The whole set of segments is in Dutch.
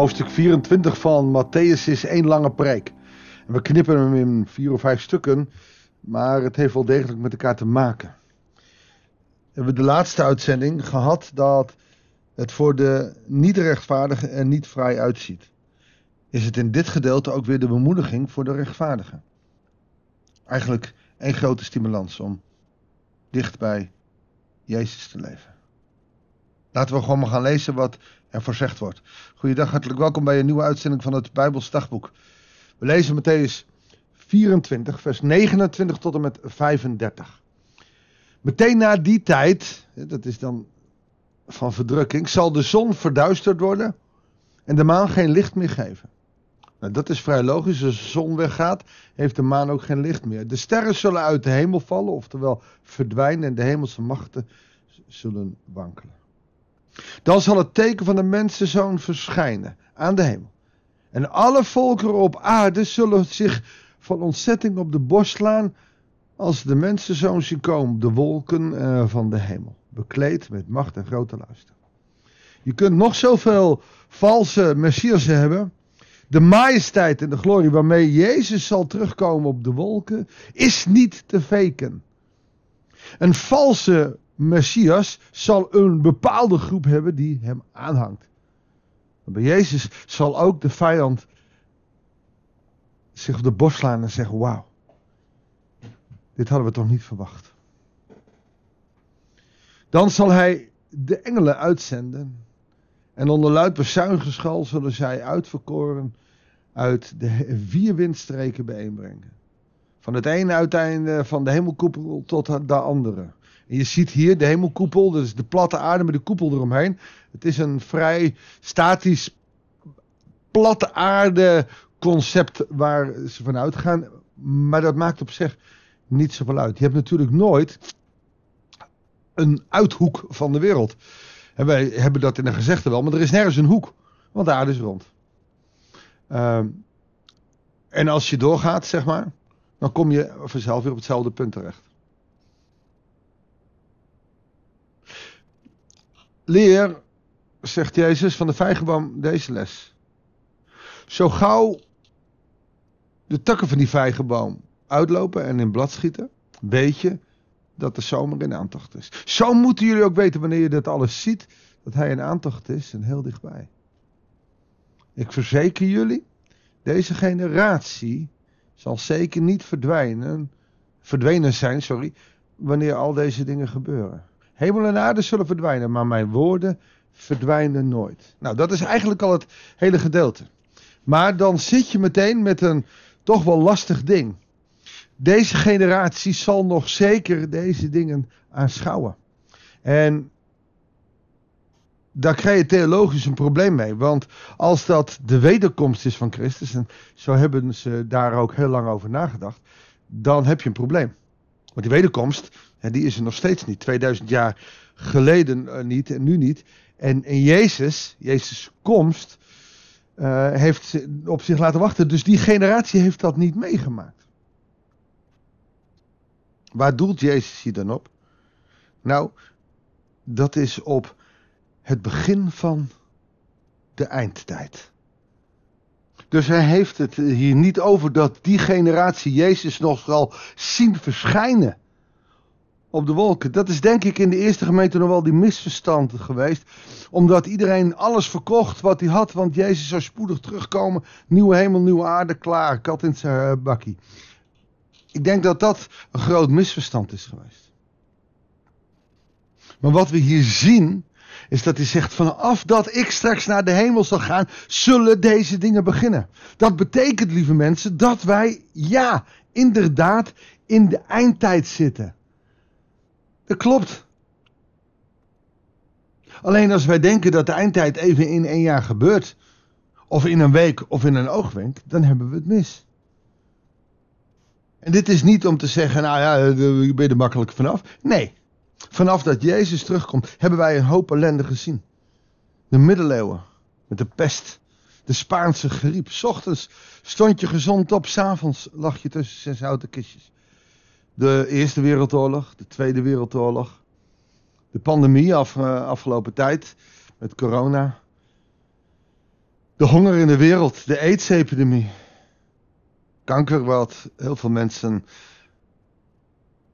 Hoofdstuk 24 van Matthäus is één lange preek. En we knippen hem in vier of vijf stukken, maar het heeft wel degelijk met elkaar te maken. We hebben de laatste uitzending gehad dat het voor de niet-rechtvaardigen er niet vrij uitziet. Is het in dit gedeelte ook weer de bemoediging voor de rechtvaardigen? Eigenlijk één grote stimulans om dicht bij Jezus te leven. Laten we gewoon maar gaan lezen wat er voorzegd wordt. Goeiedag, hartelijk welkom bij een nieuwe uitzending van het Bijbels Dagboek. We lezen Matthäus 24, vers 29 tot en met 35. Meteen na die tijd, dat is dan van verdrukking, zal de zon verduisterd worden en de maan geen licht meer geven. Nou, dat is vrij logisch. Als de zon weggaat, heeft de maan ook geen licht meer. De sterren zullen uit de hemel vallen, oftewel verdwijnen, en de hemelse machten zullen wankelen. Dan zal het teken van de mensenzoon verschijnen aan de hemel. En alle volkeren op aarde zullen zich van ontzetting op de borst slaan als de mensenzoon zien komen op de wolken eh, van de hemel. Bekleed met macht en grote luister. Je kunt nog zoveel valse messiassen hebben. De majesteit en de glorie waarmee Jezus zal terugkomen op de wolken is niet te faken. Een valse Messias zal een bepaalde groep hebben die hem aanhangt. bij Jezus zal ook de vijand zich op de borst slaan en zeggen: Wauw, dit hadden we toch niet verwacht. Dan zal hij de engelen uitzenden. En onder luid bezuingeschal zullen zij uitverkoren uit de vier windstreken bijeenbrengen. Van het ene uiteinde van de hemelkoepel tot de andere. En je ziet hier de hemelkoepel, is de platte aarde met de koepel eromheen. Het is een vrij statisch platte aarde concept waar ze vanuit gaan. Maar dat maakt op zich niet zoveel uit. Je hebt natuurlijk nooit een uithoek van de wereld. En wij hebben dat in een gezegde wel, maar er is nergens een hoek. Want de aarde is rond. Ehm, en als je doorgaat, zeg maar, dan kom je vanzelf weer op hetzelfde punt terecht. Leer, zegt Jezus, van de vijgenboom deze les. Zo gauw de takken van die vijgenboom uitlopen en in blad schieten, weet je dat de zomer in aantocht is. Zo moeten jullie ook weten wanneer je dat alles ziet, dat hij in aantocht is en heel dichtbij. Ik verzeker jullie, deze generatie zal zeker niet verdwijnen, verdwenen zijn, sorry, wanneer al deze dingen gebeuren. Hemel en aarde zullen verdwijnen, maar mijn woorden verdwijnen nooit. Nou, dat is eigenlijk al het hele gedeelte. Maar dan zit je meteen met een toch wel lastig ding. Deze generatie zal nog zeker deze dingen aanschouwen. En daar krijg je theologisch een probleem mee. Want als dat de wederkomst is van Christus, en zo hebben ze daar ook heel lang over nagedacht, dan heb je een probleem. Want die wederkomst, die is er nog steeds niet. 2000 jaar geleden eh, niet en nu niet. En, en Jezus, Jezus' komst, uh, heeft op zich laten wachten. Dus die generatie heeft dat niet meegemaakt. Waar doelt Jezus hier dan op? Nou, dat is op het begin van de eindtijd. Dus hij heeft het hier niet over dat die generatie Jezus nog zal zien verschijnen op de wolken. Dat is denk ik in de eerste gemeente nog wel die misverstand geweest. Omdat iedereen alles verkocht wat hij had. Want Jezus zou spoedig terugkomen. Nieuwe hemel, nieuwe aarde, klaar. Kat in zijn bakkie. Ik denk dat dat een groot misverstand is geweest. Maar wat we hier zien is dat hij zegt: vanaf dat ik straks naar de hemel zal gaan, zullen deze dingen beginnen. Dat betekent, lieve mensen, dat wij, ja, inderdaad, in de eindtijd zitten. Dat klopt. Alleen als wij denken dat de eindtijd even in één jaar gebeurt, of in een week of in een oogwenk, dan hebben we het mis. En dit is niet om te zeggen, nou ja, je ben je er makkelijk vanaf. Nee, Vanaf dat Jezus terugkomt, hebben wij een hoop ellende gezien. De middeleeuwen, met de pest, de Spaanse griep. S ochtends stond je gezond op, s'avonds lag je tussen zes houten kistjes. De Eerste Wereldoorlog, de Tweede Wereldoorlog, de pandemie af, uh, afgelopen tijd met corona. De honger in de wereld, de aids-epidemie. Kanker, wat heel veel mensen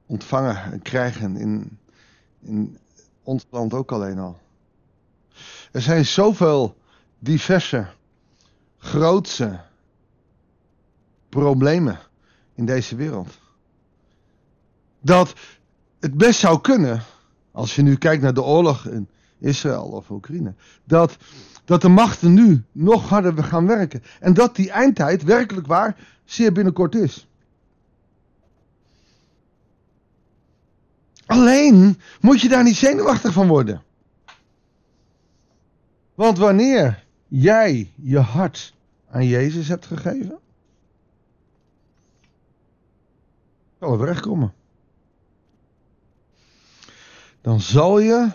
ontvangen en krijgen in, in ons land ook alleen al. Er zijn zoveel diverse, grootse problemen in deze wereld. Dat het best zou kunnen, als je nu kijkt naar de oorlog in Israël of Oekraïne, dat, dat de machten nu nog harder gaan werken. En dat die eindtijd werkelijk waar zeer binnenkort is. Alleen moet je daar niet zenuwachtig van worden. Want wanneer jij je hart aan Jezus hebt gegeven, zal het terechtkomen. Dan zal je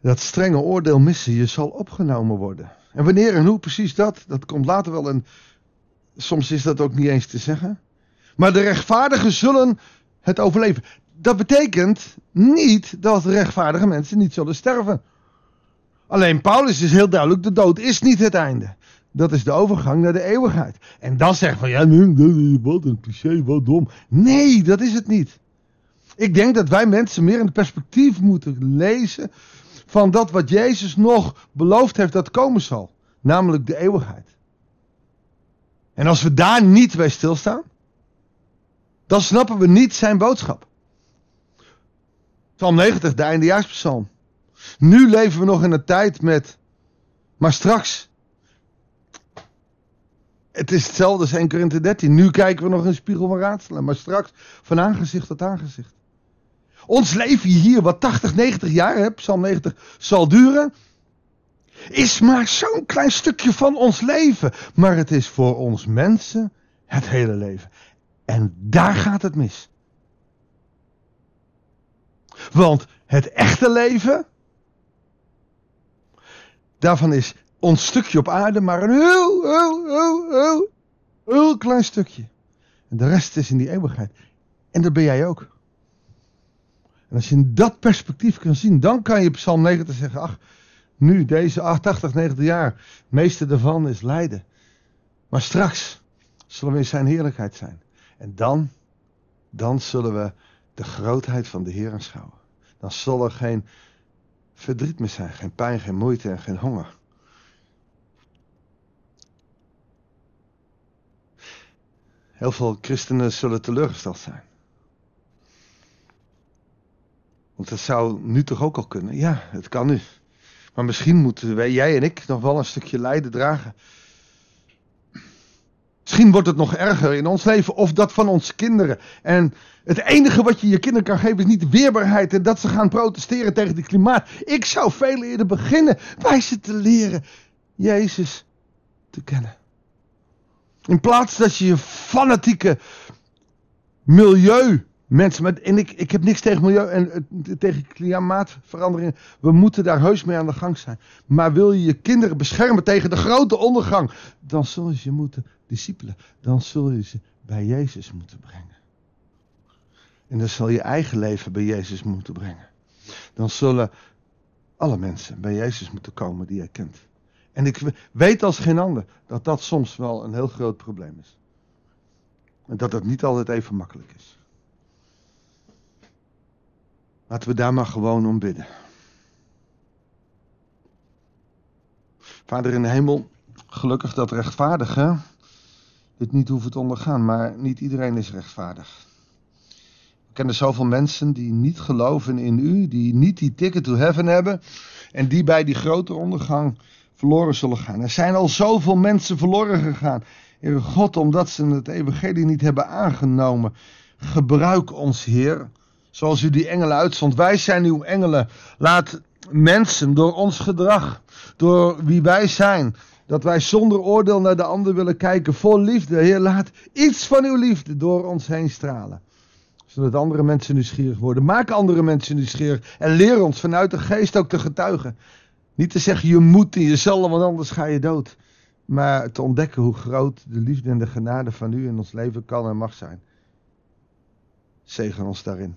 dat strenge oordeel missen. Je zal opgenomen worden. En wanneer en hoe precies dat, dat komt later wel. En soms is dat ook niet eens te zeggen. Maar de rechtvaardigen zullen het overleven. Dat betekent niet dat rechtvaardige mensen niet zullen sterven. Alleen Paulus is heel duidelijk, de dood is niet het einde. Dat is de overgang naar de eeuwigheid. En dan zeggen van, ja, wat een cliché, wat dom. Nee, dat is het niet. Ik denk dat wij mensen meer in het perspectief moeten lezen van dat wat Jezus nog beloofd heeft dat komen zal. Namelijk de eeuwigheid. En als we daar niet bij stilstaan, dan snappen we niet zijn boodschap. Psalm 90, de eindejaarspsalm. Nu leven we nog in een tijd met, maar straks. Het is hetzelfde als 1 Korinthe 13. Nu kijken we nog in een spiegel van raadselen, maar straks van aangezicht tot aangezicht. Ons leven hier, wat 80, 90 jaar, Psalm 90, zal duren, is maar zo'n klein stukje van ons leven. Maar het is voor ons mensen het hele leven. En daar gaat het mis. Want het echte leven, daarvan is ons stukje op aarde maar een heel, heel, heel, heel, heel klein stukje. En de rest is in die eeuwigheid. En dat ben jij ook. En als je in dat perspectief kan zien, dan kan je Psalm 90 zeggen, ach, nu, deze 80, 90 jaar, het meeste daarvan is lijden. Maar straks zullen we in zijn heerlijkheid zijn. En dan, dan zullen we de grootheid van de Heer aanschouwen. Dan zal er geen verdriet meer zijn, geen pijn, geen moeite en geen honger. Heel veel christenen zullen teleurgesteld zijn. Dat zou nu toch ook al kunnen? Ja, het kan nu. Maar misschien moeten wij, jij en ik, nog wel een stukje lijden dragen. Misschien wordt het nog erger in ons leven of dat van onze kinderen. En het enige wat je je kinderen kan geven is niet weerbaarheid en dat ze gaan protesteren tegen het klimaat. Ik zou veel eerder beginnen bij ze te leren Jezus te kennen. In plaats dat je je fanatieke milieu mensen en ik, ik heb niks tegen milieu en tegen klimaatverandering. We moeten daar heus mee aan de gang zijn. Maar wil je je kinderen beschermen tegen de grote ondergang, dan zul je ze moeten discipelen. Dan zul je ze bij Jezus moeten brengen. En dan zal je eigen leven bij Jezus moeten brengen. Dan zullen alle mensen bij Jezus moeten komen die jij kent. En ik weet als geen ander dat dat soms wel een heel groot probleem is. En dat het niet altijd even makkelijk is. Laten we daar maar gewoon om bidden. Vader in de hemel, gelukkig dat rechtvaardigen dit niet hoeven te ondergaan, maar niet iedereen is rechtvaardig. We kennen zoveel mensen die niet geloven in u, die niet die ticket to heaven hebben en die bij die grote ondergang verloren zullen gaan. Er zijn al zoveel mensen verloren gegaan. Heer God, omdat ze het evangelie niet hebben aangenomen. Gebruik ons, Heer, zoals u die engelen uitzond. Wij zijn uw engelen. Laat mensen door ons gedrag, door wie wij zijn, dat wij zonder oordeel naar de ander willen kijken, vol liefde. Heer, laat iets van uw liefde door ons heen stralen. Zodat andere mensen nieuwsgierig worden. Maak andere mensen nieuwsgierig. En leer ons vanuit de geest ook te getuigen. Niet te zeggen je moet in jezelf, want anders ga je dood. Maar te ontdekken hoe groot de liefde en de genade van u in ons leven kan en mag zijn. Zegen ons daarin.